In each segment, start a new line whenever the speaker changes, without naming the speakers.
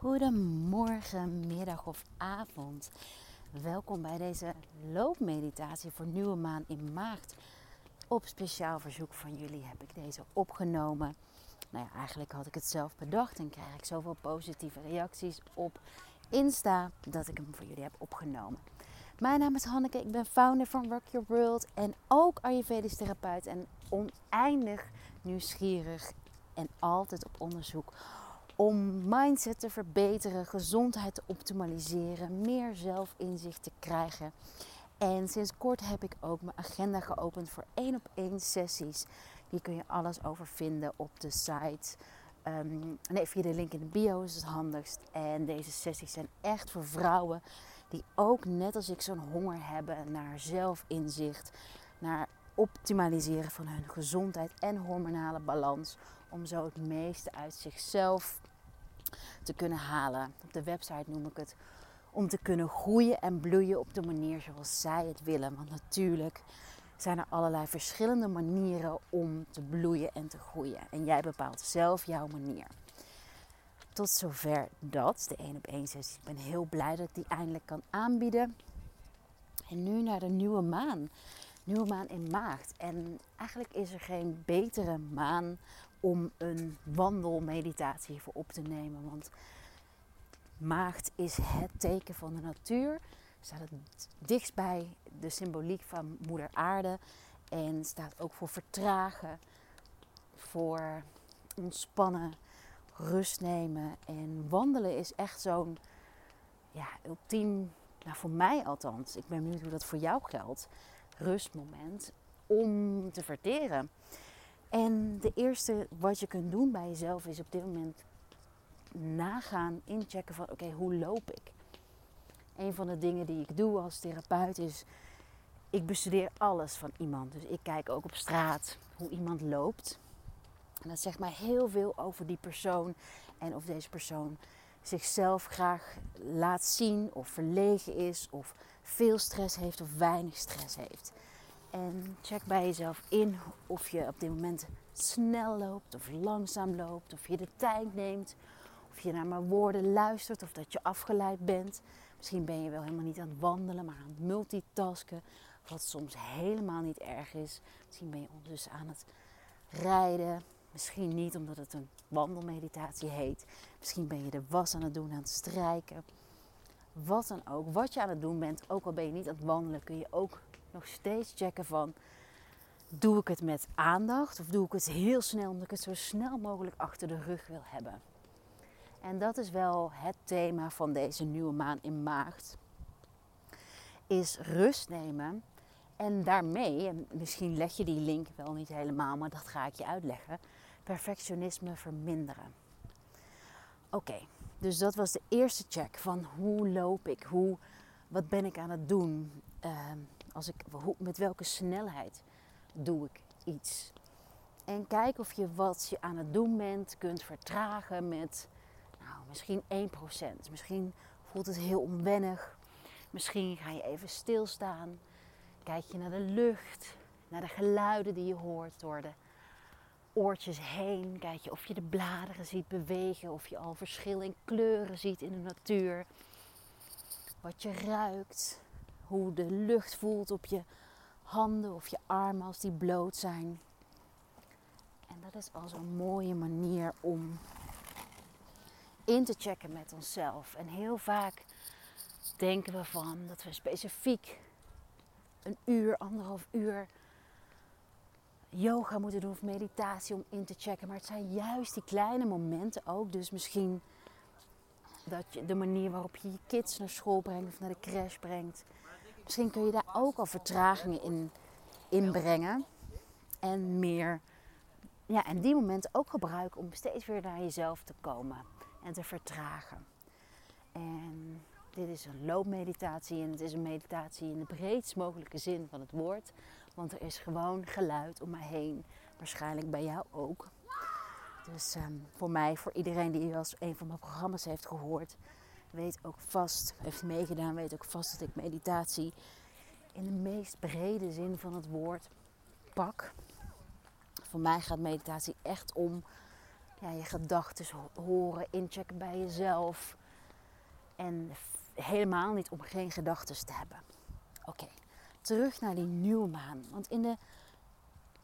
Goedemorgen, middag of avond. Welkom bij deze loopmeditatie voor nieuwe maan in maart. Op speciaal verzoek van jullie heb ik deze opgenomen. Nou ja, eigenlijk had ik het zelf bedacht en krijg ik zoveel positieve reacties op Insta dat ik hem voor jullie heb opgenomen. Mijn naam is Hanneke, ik ben founder van Rock Your World en ook Ayurvedisch therapeut en oneindig nieuwsgierig en altijd op onderzoek om mindset te verbeteren, gezondheid te optimaliseren, meer zelfinzicht te krijgen. En sinds kort heb ik ook mijn agenda geopend voor één op één sessies. Die kun je alles over vinden op de site. Um, nee, via de link in de bio is het handigst. En deze sessies zijn echt voor vrouwen die ook net als ik zo'n honger hebben naar zelfinzicht, naar optimaliseren van hun gezondheid en hormonale balans. Om zo het meeste uit zichzelf te kunnen halen. Op de website noem ik het om te kunnen groeien en bloeien op de manier zoals zij het willen. Want natuurlijk zijn er allerlei verschillende manieren om te bloeien en te groeien. En jij bepaalt zelf jouw manier. Tot zover dat, de 1 op 1 sessie. Ik ben heel blij dat ik die eindelijk kan aanbieden. En nu naar de nieuwe maan. Nieuwe maan in maart. En eigenlijk is er geen betere maan om een wandelmeditatie voor op te nemen. Want maagd is het teken van de natuur. Staat het dichtst bij de symboliek van moeder aarde. En staat ook voor vertragen, voor ontspannen, rust nemen. En wandelen is echt zo'n ja, ultiem, nou voor mij althans, ik ben benieuwd hoe dat voor jou geldt, rustmoment om te verteren. En de eerste wat je kunt doen bij jezelf is op dit moment nagaan, inchecken van oké, hoe loop ik? Een van de dingen die ik doe als therapeut is, ik bestudeer alles van iemand. Dus ik kijk ook op straat hoe iemand loopt. En dat zegt mij heel veel over die persoon en of deze persoon zichzelf graag laat zien of verlegen is of veel stress heeft of weinig stress heeft. En check bij jezelf in of je op dit moment snel loopt of langzaam loopt. Of je de tijd neemt. Of je naar mijn woorden luistert of dat je afgeleid bent. Misschien ben je wel helemaal niet aan het wandelen, maar aan het multitasken. Wat soms helemaal niet erg is. Misschien ben je ondertussen aan het rijden. Misschien niet omdat het een wandelmeditatie heet. Misschien ben je de was aan het doen, aan het strijken. Wat dan ook. Wat je aan het doen bent, ook al ben je niet aan het wandelen, kun je ook nog steeds checken van doe ik het met aandacht of doe ik het heel snel omdat ik het zo snel mogelijk achter de rug wil hebben. En dat is wel het thema van deze nieuwe maan in maart. Is rust nemen en daarmee, en misschien leg je die link wel niet helemaal, maar dat ga ik je uitleggen, perfectionisme verminderen. Oké, dus dat was de eerste check van hoe loop ik, hoe, wat ben ik aan het doen. Uh, als ik, met welke snelheid doe ik iets? En kijk of je wat je aan het doen bent kunt vertragen met nou, misschien 1%. Misschien voelt het heel onwennig. Misschien ga je even stilstaan. Kijk je naar de lucht, naar de geluiden die je hoort door de oortjes heen. Kijk je of je de bladeren ziet bewegen, of je al verschil in kleuren ziet in de natuur. Wat je ruikt hoe de lucht voelt op je handen of je armen als die bloot zijn. En dat is al zo'n mooie manier om in te checken met onszelf. En heel vaak denken we van dat we specifiek een uur, anderhalf uur yoga moeten doen of meditatie om in te checken. Maar het zijn juist die kleine momenten ook. Dus misschien dat je de manier waarop je je kids naar school brengt of naar de crash brengt. Misschien kun je daar ook al vertragingen in inbrengen. En meer, ja, en die momenten ook gebruiken om steeds weer naar jezelf te komen en te vertragen. En dit is een loopmeditatie en het is een meditatie in de breedst mogelijke zin van het woord. Want er is gewoon geluid om mij heen. Waarschijnlijk bij jou ook. Dus ehm, voor mij, voor iedereen die als een van mijn programma's heeft gehoord, weet ook vast, heeft meegedaan, weet ook vast dat ik meditatie in de meest brede zin van het woord pak. Voor mij gaat meditatie echt om ja, je gedachten horen, inchecken bij jezelf. En helemaal niet om geen gedachten te hebben. Oké, terug naar die nieuwe maan. Want in de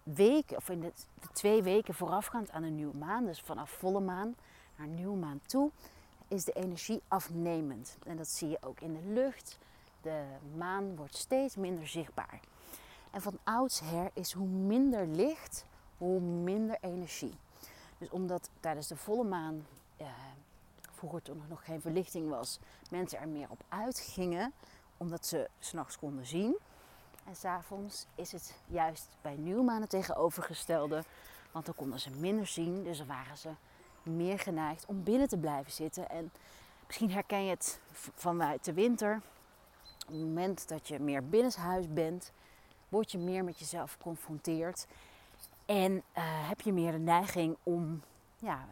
weken, of in de, de, twee weken voorafgaand aan de nieuwe maan, dus vanaf volle maan naar nieuwe maan toe, is de energie afnemend. En dat zie je ook in de lucht. De maan wordt steeds minder zichtbaar. En van oudsher is hoe minder licht, hoe minder energie. Dus omdat tijdens de volle maan, eh, vroeger toen er nog geen verlichting was, mensen er meer op uitgingen, omdat ze s'nachts konden zien. En s'avonds is het juist bij nieuwmaan het tegenovergestelde, want dan konden ze minder zien, dus dan waren ze meer geneigd om binnen te blijven zitten. En misschien herken je het vanuit de winter. Op het moment dat je meer binnenshuis bent, word je meer met jezelf geconfronteerd. En eh, heb je meer de neiging om ja,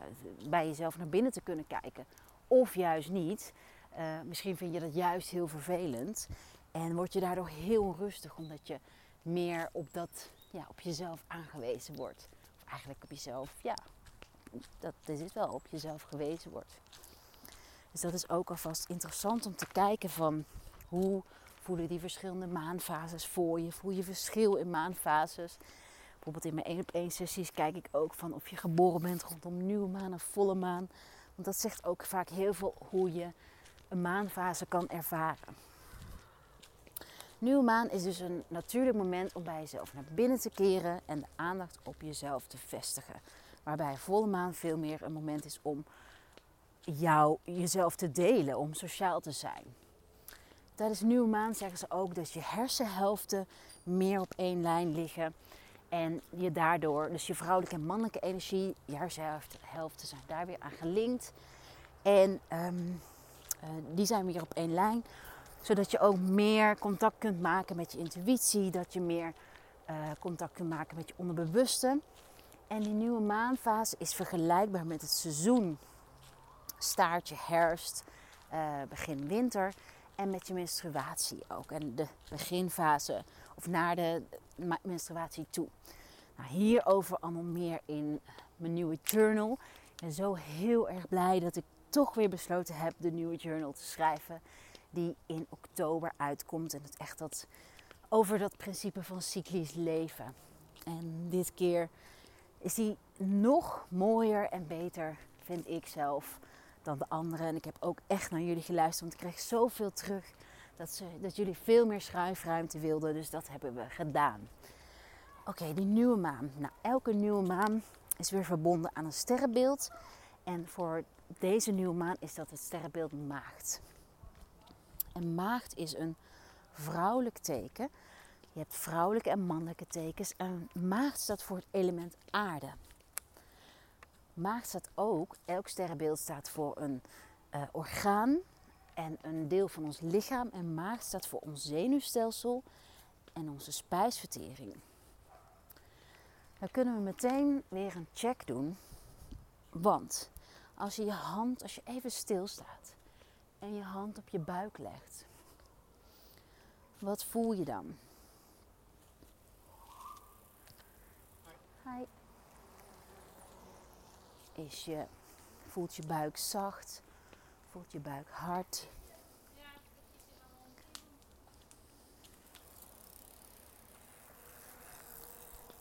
bij jezelf naar binnen te kunnen kijken. Of juist niet. Uh, misschien vind je dat juist heel vervelend. En word je daardoor heel onrustig omdat je meer op, dat, ja, op jezelf aangewezen wordt. Of eigenlijk op jezelf, ja, dat is het wel, op jezelf gewezen wordt. Dus dat is ook alvast interessant om te kijken van hoe voelen die verschillende maanfases voor je. Voel je verschil in maanfases. Bijvoorbeeld in mijn 1 op 1 sessies kijk ik ook van of je geboren bent rondom nieuwe maan of volle maan. Want dat zegt ook vaak heel veel hoe je een maanfase kan ervaren. Nieuwe maan is dus een natuurlijk moment om bij jezelf naar binnen te keren en de aandacht op jezelf te vestigen. Waarbij volle maan veel meer een moment is om jou, jezelf te delen, om sociaal te zijn. Tijdens nieuwe maan zeggen ze ook dat je hersenhelften meer op één lijn liggen. En je daardoor, dus je vrouwelijke en mannelijke energie, je hersenhelften zijn daar weer aan gelinkt. En ehm, eh, die zijn weer op één lijn. Zodat je ook meer contact kunt maken met je intuïtie. Dat je meer uh, contact kunt maken met je onderbewuste. En die nieuwe maanfase is vergelijkbaar met het seizoen. Staartje herfst, uh, begin winter. En met je menstruatie ook. En de beginfase of naar de menstruatie toe. Nou, hierover allemaal meer in mijn nieuwe journal. Ben zo heel erg blij dat ik toch weer besloten heb de nieuwe journal te schrijven. Die in oktober uitkomt. En het echt dat over dat principe van cyclisch leven. En dit keer is die nog mooier en beter, vind ik zelf, dan de andere. En ik heb ook echt naar jullie geluisterd, want ik kreeg zoveel terug dat, ze, dat jullie veel meer schuifruimte wilden. Dus dat hebben we gedaan. Oké, die nieuwe maan. Nou, elke nieuwe maan is weer verbonden aan een sterrenbeeld. En voor deze nieuwe maan is dat het sterrenbeeld maagd. En maagd is een vrouwelijk teken je hebt vrouwelijke en mannelijke tekens. En maagd staat voor het element aarde. Maagd staat ook, elk sterrenbeeld staat voor een uh, orgaan en een deel van ons lichaam. En maagd staat voor ons zenuwstelsel en onze spijsvertering. Dan kunnen we meteen weer een check doen. Want als je je hand, als je even stilstaat en je hand op je buik legt, wat voel je dan? Is je, voelt je buik zacht? Voelt je buik hard?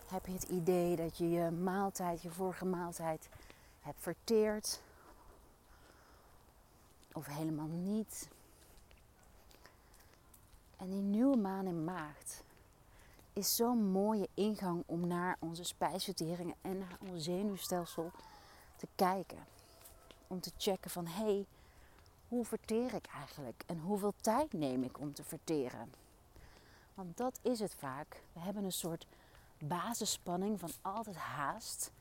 Heb je het idee dat je je maaltijd, je vorige maaltijd, hebt verteerd? Of helemaal niet? En die nieuwe maan in maagd is zo'n mooie ingang om naar onze spijsverteringen en naar ons zenuwstelsel te kijken. Om te checken van hé, hey, hoe verteer ik eigenlijk en hoeveel tijd neem ik om te verteren? Want dat is het vaak. We hebben een soort basisspanning van altijd haast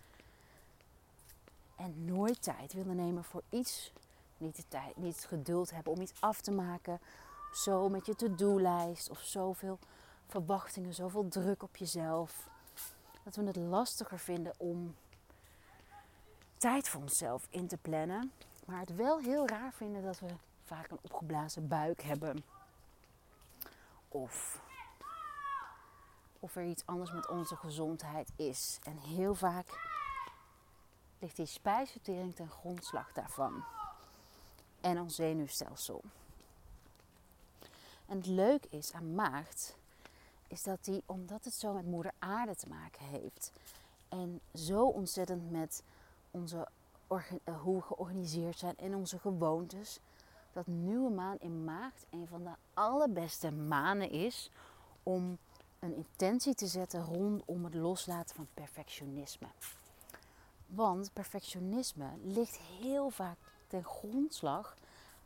en nooit tijd willen nemen voor iets. Niet, de tijd, niet het geduld hebben om iets af te maken. Zo met je to-do-lijst of zoveel verwachtingen, zoveel druk op jezelf. Dat we het lastiger vinden om tijd voor onszelf in te plannen. Maar het wel heel raar vinden dat we vaak een opgeblazen buik hebben. Of, of er iets anders met onze gezondheid is. En heel vaak ligt die spijsvertering ten grondslag daarvan. En ons zenuwstelsel. En het leuke is aan maagd, is dat die, omdat het zo met moeder aarde te maken heeft. En zo ontzettend met onze, eh, hoe we georganiseerd zijn en onze gewoontes. Dat nieuwe maan in maagd een van de allerbeste manen is om een intentie te zetten rondom het loslaten van perfectionisme. Want perfectionisme ligt heel vaak ten grondslag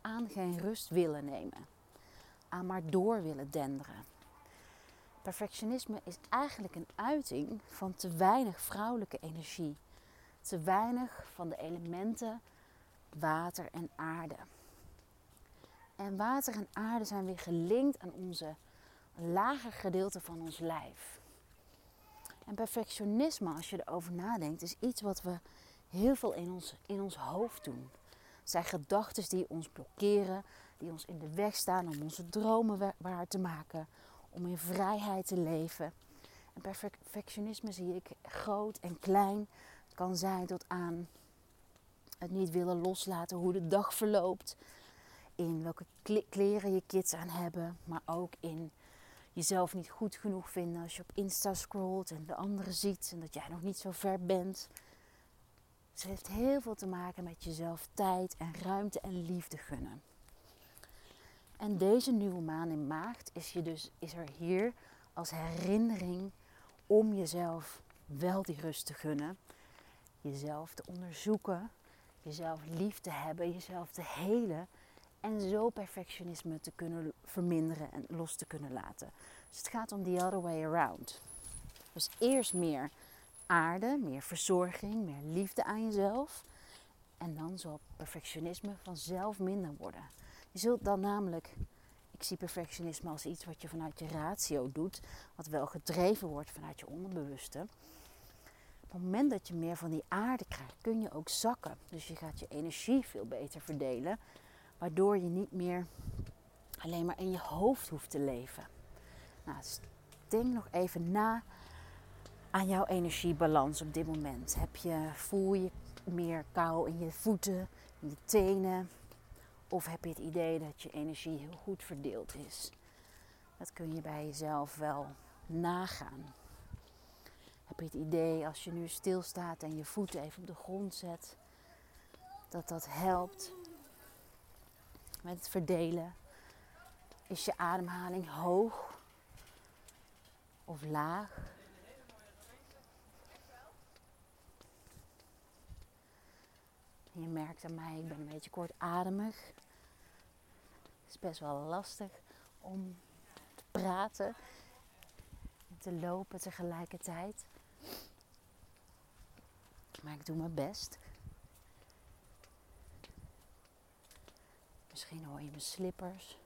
aan geen rust willen nemen, aan maar door willen denderen. Perfectionisme is eigenlijk een uiting van te weinig vrouwelijke energie, te weinig van de elementen water en aarde. En water en aarde zijn weer gelinkt aan onze lager gedeelte van ons lijf. En perfectionisme, als je erover nadenkt, is iets wat we heel veel in ons, in ons hoofd doen. Het zijn gedachten die ons blokkeren, die ons in de weg staan om onze dromen waar te maken, om in vrijheid te leven. En perfectionisme zie ik groot en klein. Het kan zijn tot aan het niet willen loslaten hoe de dag verloopt. In welke kleren je kids aan hebben, maar ook in jezelf niet goed genoeg vinden als je op Insta scrolt en de anderen ziet en dat jij nog niet zo ver bent. Het heeft heel veel te maken met jezelf tijd en ruimte en liefde gunnen. En deze nieuwe maan in maagd is, je dus, is er hier als herinnering om jezelf wel die rust te gunnen. Jezelf te onderzoeken, jezelf lief te hebben, jezelf te helen. En zo perfectionisme te kunnen verminderen en los te kunnen laten. Dus het gaat om the other way around. Dus eerst meer aarde, meer verzorging, meer liefde aan jezelf. En dan zal perfectionisme vanzelf minder worden. Je zult dan namelijk, ik zie perfectionisme als iets wat je vanuit je ratio doet, wat wel gedreven wordt vanuit je onderbewuste. Op het moment dat je meer van die aarde krijgt, kun je ook zakken. Dus je gaat je energie veel beter verdelen, waardoor je niet meer alleen maar in je hoofd hoeft te leven. Nou, denk nog even na aan jouw energiebalans op dit moment. Heb je, voel je meer kou in je voeten, in je tenen? Of heb je het idee dat je energie heel goed verdeeld is? Dat kun je bij jezelf wel nagaan. Heb je het idee als je nu stilstaat en je voeten even op de grond zet, dat dat helpt met het verdelen? Is je ademhaling hoog of laag? Je merkt aan mij, ik ben een beetje kortademig. Het is best wel lastig om te praten en te lopen tegelijkertijd. Maar ik doe mijn best. Misschien hoor je mijn slippers.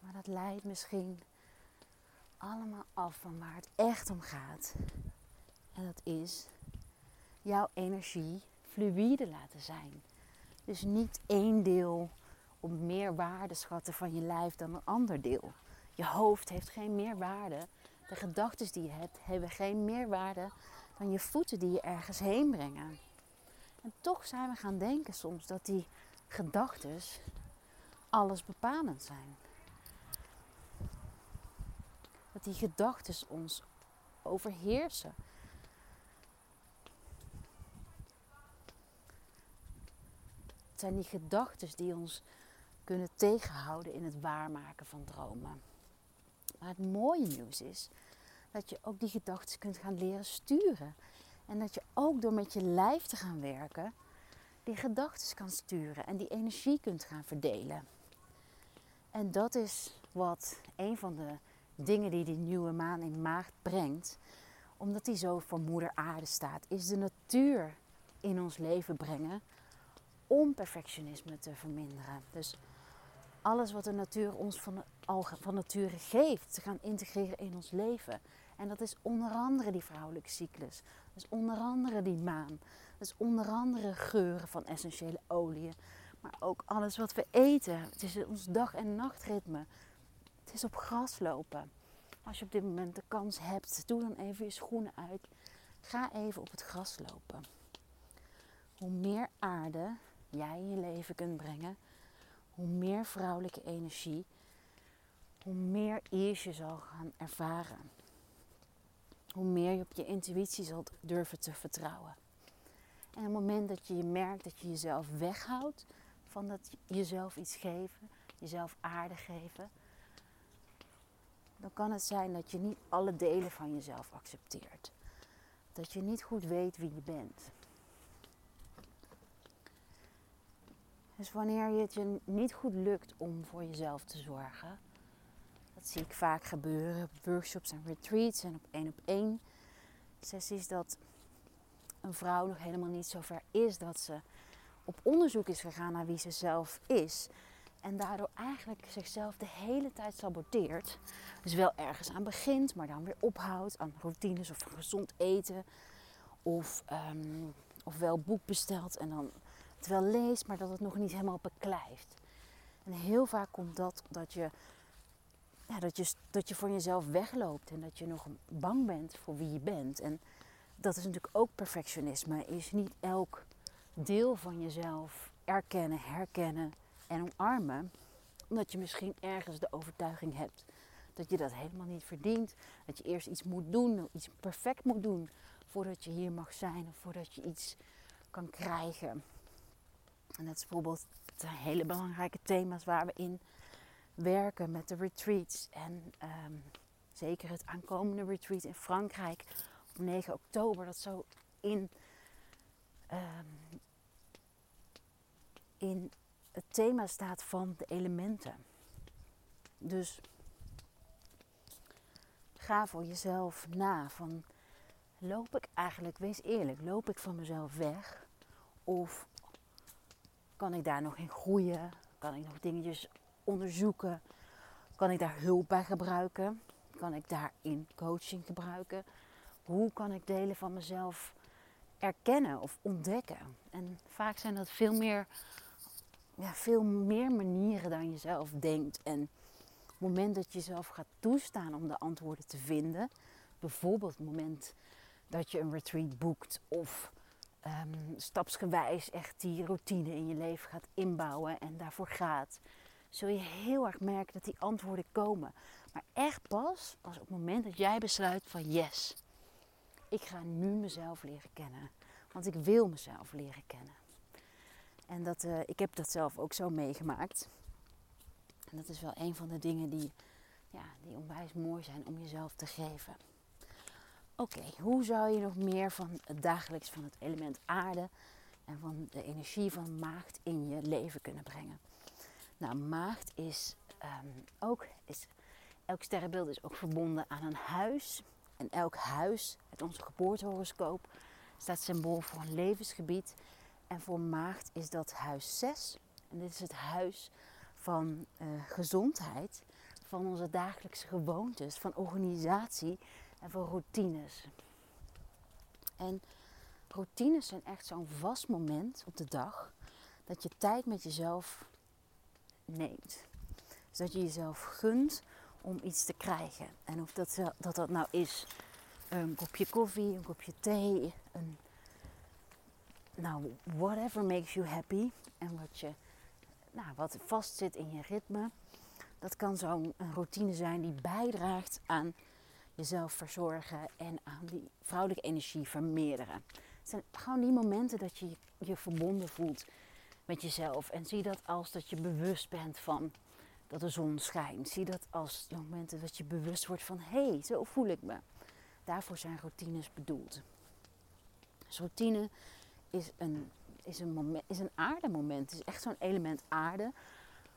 Maar dat leidt misschien allemaal af van waar het echt om gaat. En dat is jouw energie fluïde laten zijn. Dus niet één deel op meer waarde schatten van je lijf dan een ander deel. Je hoofd heeft geen meer waarde. De gedachten die je hebt hebben geen meer waarde dan je voeten die je ergens heen brengen. En toch zijn we gaan denken soms dat die gedachten alles bepalend zijn. Dat die gedachten ons overheersen. Het zijn die gedachten die ons kunnen tegenhouden in het waarmaken van dromen. Maar het mooie nieuws is dat je ook die gedachten kunt gaan leren sturen. En dat je ook door met je lijf te gaan werken, die gedachten kan sturen en die energie kunt gaan verdelen. En dat is wat een van de dingen die die nieuwe maan in maagd brengt, omdat die zo voor moeder aarde staat, is de natuur in ons leven brengen om perfectionisme te verminderen. Dus alles wat de natuur ons van, van nature geeft, te gaan integreren in ons leven. En dat is onder andere die vrouwelijke cyclus. Is onder andere die maan. Is onder andere geuren van essentiële oliën. Maar ook alles wat we eten. Het is ons dag- en nachtritme. Het is op gras lopen. Als je op dit moment de kans hebt, doe dan even je schoenen uit. Ga even op het gras lopen. Hoe meer aarde jij in je leven kunt brengen, hoe meer vrouwelijke energie, hoe meer ease je zal gaan ervaren. Hoe meer je op je intuïtie zult durven te vertrouwen. En op het moment dat je merkt dat je jezelf weghoudt van dat jezelf iets geven, jezelf aarde geven, dan kan het zijn dat je niet alle delen van jezelf accepteert. Dat je niet goed weet wie je bent. Dus wanneer het je niet goed lukt om voor jezelf te zorgen, dat zie ik vaak gebeuren op workshops en retreats en op één op één sessies, dat een vrouw nog helemaal niet zo ver is dat ze op onderzoek is gegaan naar wie ze zelf is. En daardoor eigenlijk zichzelf de hele tijd saboteert. Dus wel ergens aan begint, maar dan weer ophoudt aan routines of gezond eten. Of, um, of wel boek bestelt en dan wel leest, maar dat het nog niet helemaal beklijft. En heel vaak komt dat dat je, ja, dat, je, dat je voor jezelf wegloopt en dat je nog bang bent voor wie je bent. En dat is natuurlijk ook perfectionisme. Is niet elk deel van jezelf erkennen, herkennen en omarmen. Omdat je misschien ergens de overtuiging hebt dat je dat helemaal niet verdient. Dat je eerst iets moet doen, iets perfect moet doen voordat je hier mag zijn of voordat je iets kan krijgen. En dat is bijvoorbeeld de hele belangrijke thema's waar we in werken met de retreats. En ehm, zeker het aankomende retreat in Frankrijk op 9 oktober. Dat zo in, ehm, in het thema staat van de elementen. Dus ga voor jezelf na. Van, loop ik eigenlijk, wees eerlijk, loop ik van mezelf weg? Of kan ik daar nog in groeien? Kan ik nog dingetjes onderzoeken? Kan ik daar hulp bij gebruiken? Kan ik daarin coaching gebruiken? Hoe kan ik delen van mezelf erkennen of ontdekken? En vaak zijn dat veel meer, ja, veel meer manieren dan je zelf denkt. En het moment dat je jezelf gaat toestaan om de antwoorden te vinden, bijvoorbeeld het moment dat je een retreat boekt of um, stapsgewijs echt die routine in je leven gaat inbouwen en daarvoor gaat, zul je heel erg merken dat die antwoorden komen. Maar echt pas als op het moment dat jij besluit van yes, ik ga nu mezelf leren kennen. Want ik wil mezelf leren kennen. En dat, uh, ik heb dat zelf ook zo meegemaakt. En dat is wel een van de dingen die, ja, die onwijs mooi zijn om jezelf te geven. Oké, hoe zou je nog meer van het dagelijks van het element aarde en van de energie van maagd in je leven kunnen brengen? Nou, maagd is um, ook, is, elk sterrenbeeld is ook verbonden aan een huis. En elk huis, uit onze geboortehoroscoop, staat symbool voor een levensgebied. En voor maagd is dat huis 6. En dit is het huis van uh, gezondheid, van onze dagelijkse gewoontes, van organisatie en van routines. En routines zijn echt zo'n vast moment op de dag dat je tijd met jezelf neemt. Dus dat je jezelf gunt om iets te krijgen. En of dat dat, dat nou is een kopje koffie, een kopje thee, een, nou, whatever makes you happy. En wat, je, nou, wat vast zit in je ritme. Dat kan zo'n routine zijn die bijdraagt aan jezelf verzorgen en aan die vrouwelijke energie vermeerderen. Het zijn gewoon die momenten dat je je verbonden voelt met jezelf. En zie dat als dat je bewust bent van dat de zon schijnt. Zie dat als de momenten dat je bewust wordt van hé, hey, zo voel ik me. Daarvoor zijn routines bedoeld. Dus routine is een, is een, moment, is een aardemoment. Het is echt zo'n element aarde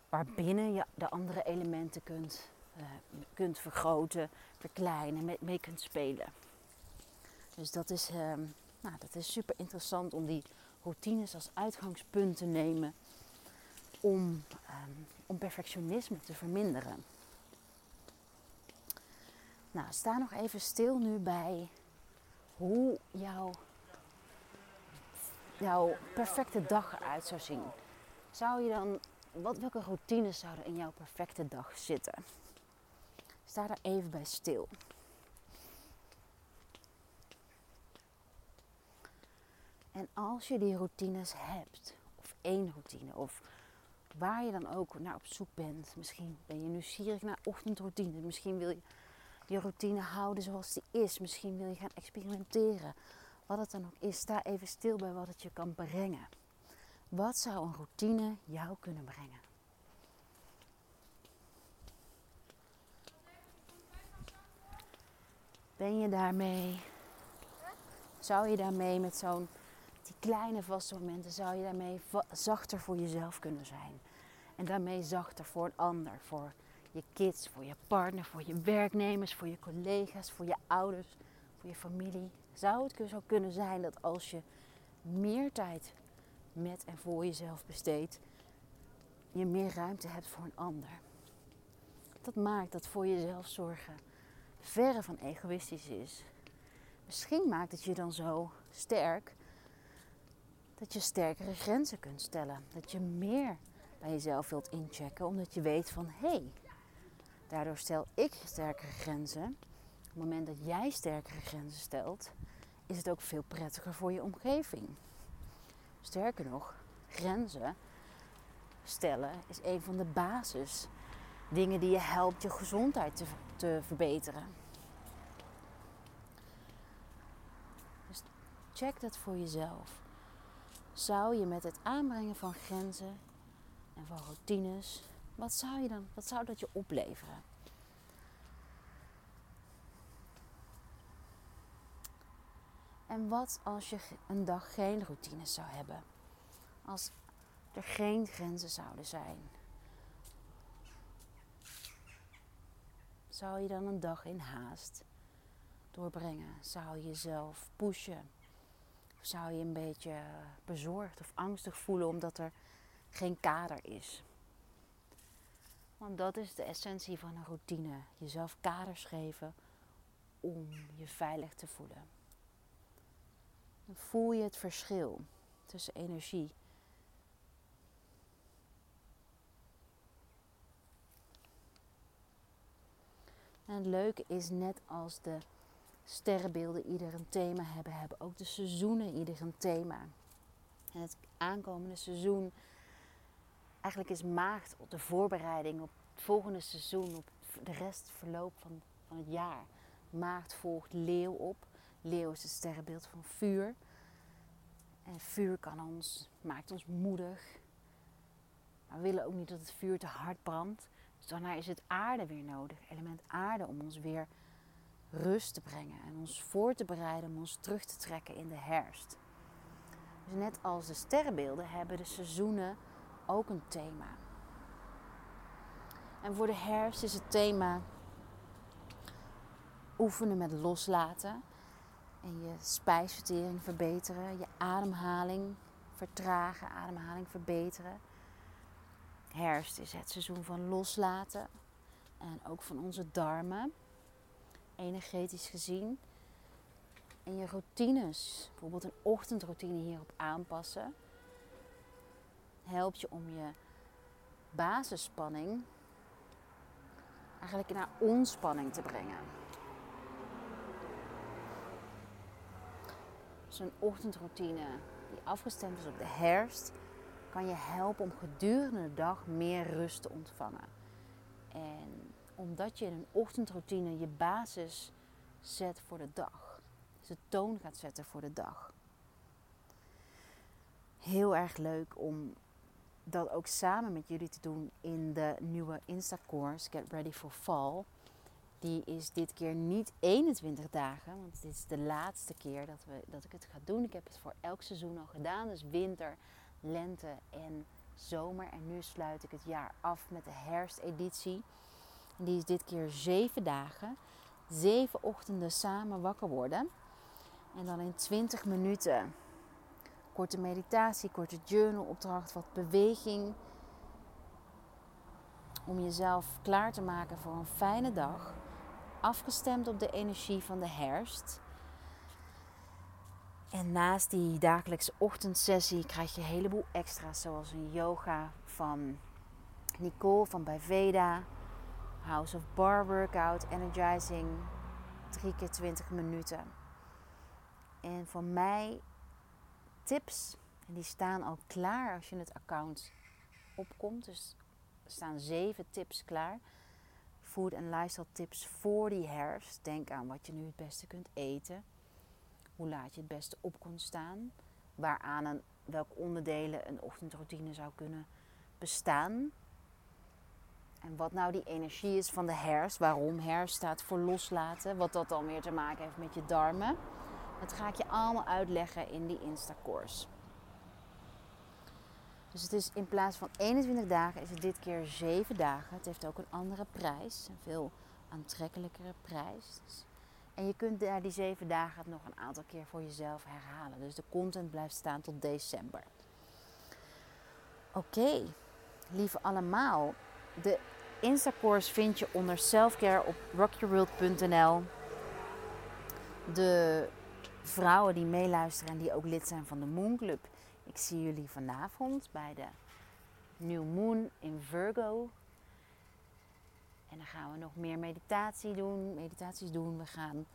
waarbinnen je de andere elementen kunt, uh, kunt vergroten, verkleinen, mee, mee kunt spelen. Dus dat is, uh, nou, dat is super interessant om die routines als uitgangspunt te nemen om, um, om perfectionisme te verminderen. Nou, sta nog even stil nu bij hoe jouw, jouw perfecte dag eruit zou zien. Zou je dan, wat, welke routines zouden in jouw perfecte dag zitten? Sta daar even bij stil. En als je die routines hebt, of één routine, of waar je dan ook naar op zoek bent. Misschien ben je nieuwsgierig naar ochtendroutine. Misschien wil je je routine houden zoals die is. Misschien wil je gaan experimenteren. Wat het dan ook is, sta even stil bij wat het je kan brengen. Wat zou een routine jou kunnen brengen? Ben je daarmee? Zou je daarmee met zo'n die kleine vaste momenten, zou je daarmee zachter voor jezelf kunnen zijn? En daarmee zachter voor een ander, voor je kids, voor je partner, voor je werknemers, voor je collega's, voor je ouders, voor je familie. Zou het zo kunnen zijn dat als je meer tijd met en voor jezelf besteedt, je meer ruimte hebt voor een ander? Dat maakt dat voor jezelf zorgen verre van egoïstisch is. Misschien maakt het je dan zo sterk dat je sterkere grenzen kunt stellen. Dat je meer bij jezelf wilt inchecken, omdat je weet van hé, hey, daardoor stel ik sterkere grenzen. Op het moment dat jij sterkere grenzen stelt, is het ook veel prettiger voor je omgeving. Sterker nog, grenzen stellen is een van de basis dingen die je helpt je gezondheid te, te verbeteren. Dus check dat voor jezelf. Zou je met het aanbrengen van grenzen en van routines, wat zou, je dan, wat zou dat je opleveren? En wat als je een dag geen routines zou hebben? Als er geen grenzen zouden zijn? Zou je dan een dag in haast doorbrengen? Zou je jezelf pushen? Of zou je een beetje bezorgd of angstig voelen omdat er geen kader is? Want dat is de essentie van een routine. Jezelf kaders geven om je veilig te voelen. Dan voel je het verschil tussen energie En het leuke is net als de sterrenbeelden ieder een thema hebben, hebben ook de seizoenen ieder een thema. En het aankomende seizoen, eigenlijk is maagd op de voorbereiding op het volgende seizoen, op de rest verloop van, van het jaar. Maagd volgt leeuw op. Leeuw is het sterrenbeeld van vuur. En vuur kan ons, maakt ons moedig. Maar we willen ook niet dat het vuur te hard brandt. Daarna is het aarde weer nodig, element aarde, om ons weer rust te brengen en ons voor te bereiden om ons terug te trekken in de herfst. Dus net als de sterrenbeelden hebben de seizoenen ook een thema. En voor de herfst is het thema oefenen met loslaten en je spijsvertering verbeteren, je ademhaling vertragen, ademhaling verbeteren. Herfst is het seizoen van loslaten en ook van onze darmen, energetisch gezien. En je routines, bijvoorbeeld een ochtendroutine hierop aanpassen, helpt je om je basisspanning eigenlijk naar ontspanning te brengen. Zo'n ochtendroutine die afgestemd is op de herfst, kan je helpen om gedurende de dag meer rust te ontvangen. En omdat je in een ochtendroutine je basis zet voor de dag. Dus de toon gaat zetten voor de dag. Heel erg leuk om dat ook samen met jullie te doen in de nieuwe Insta-course Get Ready for Fall. Die is dit keer niet 21 dagen, want dit is de laatste keer dat, we, dat ik het ga doen. Ik heb het voor elk seizoen al gedaan, dus winter, lente en zomer. En nu sluit ik het jaar af met de herfsteditie. Die is dit keer zeven dagen. Zeven ochtenden samen wakker worden. En dan in 20 minuten korte meditatie, korte journalopdracht, wat beweging. Om jezelf klaar te maken voor een fijne dag. Afgestemd op de energie van de herfst. En naast die dagelijkse ochtendsessie krijg je een heleboel extra's, zoals een yoga van Nicole van Bijveda, House of Bar workout, energizing, drie keer 20 minuten. En van mij tips, en die staan al klaar als je het account opkomt. Dus er staan zeven tips klaar. Food en lifestyle tips voor die herfst. Denk aan wat je nu het beste kunt eten. Hoe laat je het beste op kunt staan. Waaraan en welke onderdelen een ochtendroutine zou kunnen bestaan. En wat nou die energie is van de herfst. Waarom herfst staat voor loslaten. Wat dat dan weer te maken heeft met je darmen. Dat ga ik je allemaal uitleggen in die Insta-course. Dus het is in plaats van 21 dagen is het dit keer 7 dagen. Het heeft ook een andere prijs. Een veel aantrekkelijkere prijs. En je kunt daar die 7 dagen nog een aantal keer voor jezelf herhalen. Dus de content blijft staan tot december. Oké, lieve allemaal. De Insta-course vind je onder selfcare op rockyourworld.nl. De vrouwen die meeluisteren en die ook lid zijn van de Moon Club. Ik zie jullie vanavond bij de New Moon in Virgo. En dan gaan we nog meer meditatie doen, meditaties doen. We gaan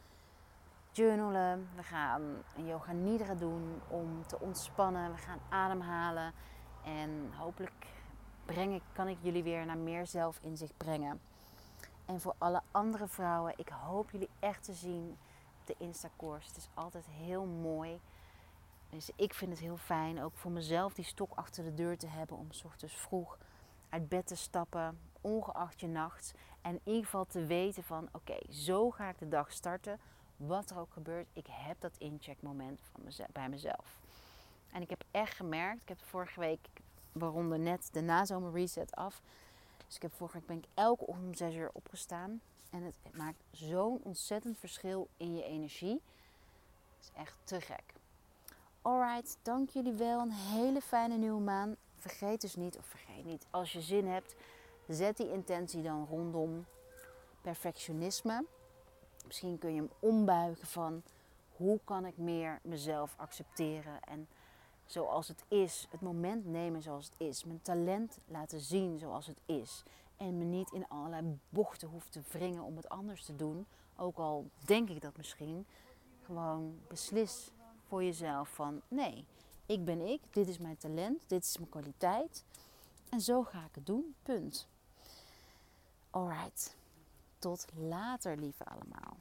journalen. We gaan een yoga nidra doen om te ontspannen. We gaan ademhalen. En hopelijk breng ik, kan ik jullie weer naar meer zelfinzicht brengen. En voor alle andere vrouwen, ik hoop jullie echt te zien op de Insta-course. Het is altijd heel mooi. Dus ik vind het heel fijn, ook voor mezelf, die stok achter de deur te hebben om s ochtends vroeg uit bed te stappen, ongeacht je nacht. En in ieder geval te weten van, oké, zo ga ik de dag starten. Wat er ook gebeurt, ik heb dat incheckmoment van mezelf, bij mezelf. En ik heb echt gemerkt, ik heb vorige week, we ronden net de nazomer reset af. Dus ik heb vorige week ben ik elke ochtend om 6 uur opgestaan. En het maakt zo'n ontzettend verschil in je energie. Het is echt te gek. Alright, dank jullie wel. Een hele fijne nieuwe maan. Vergeet dus niet, of vergeet niet, als je zin hebt, zet die intentie dan rondom perfectionisme. Misschien kun je hem ombuigen van hoe kan ik meer mezelf accepteren en zoals het is, het moment nemen zoals het is, mijn talent laten zien zoals het is en me niet in allerlei bochten hoeft te wringen om het anders te doen. Ook al denk ik dat misschien. Gewoon beslis voor jezelf van nee, ik ben ik, dit is mijn talent, dit is mijn kwaliteit. En zo ga ik het doen, punt. Alright, tot later lieve allemaal.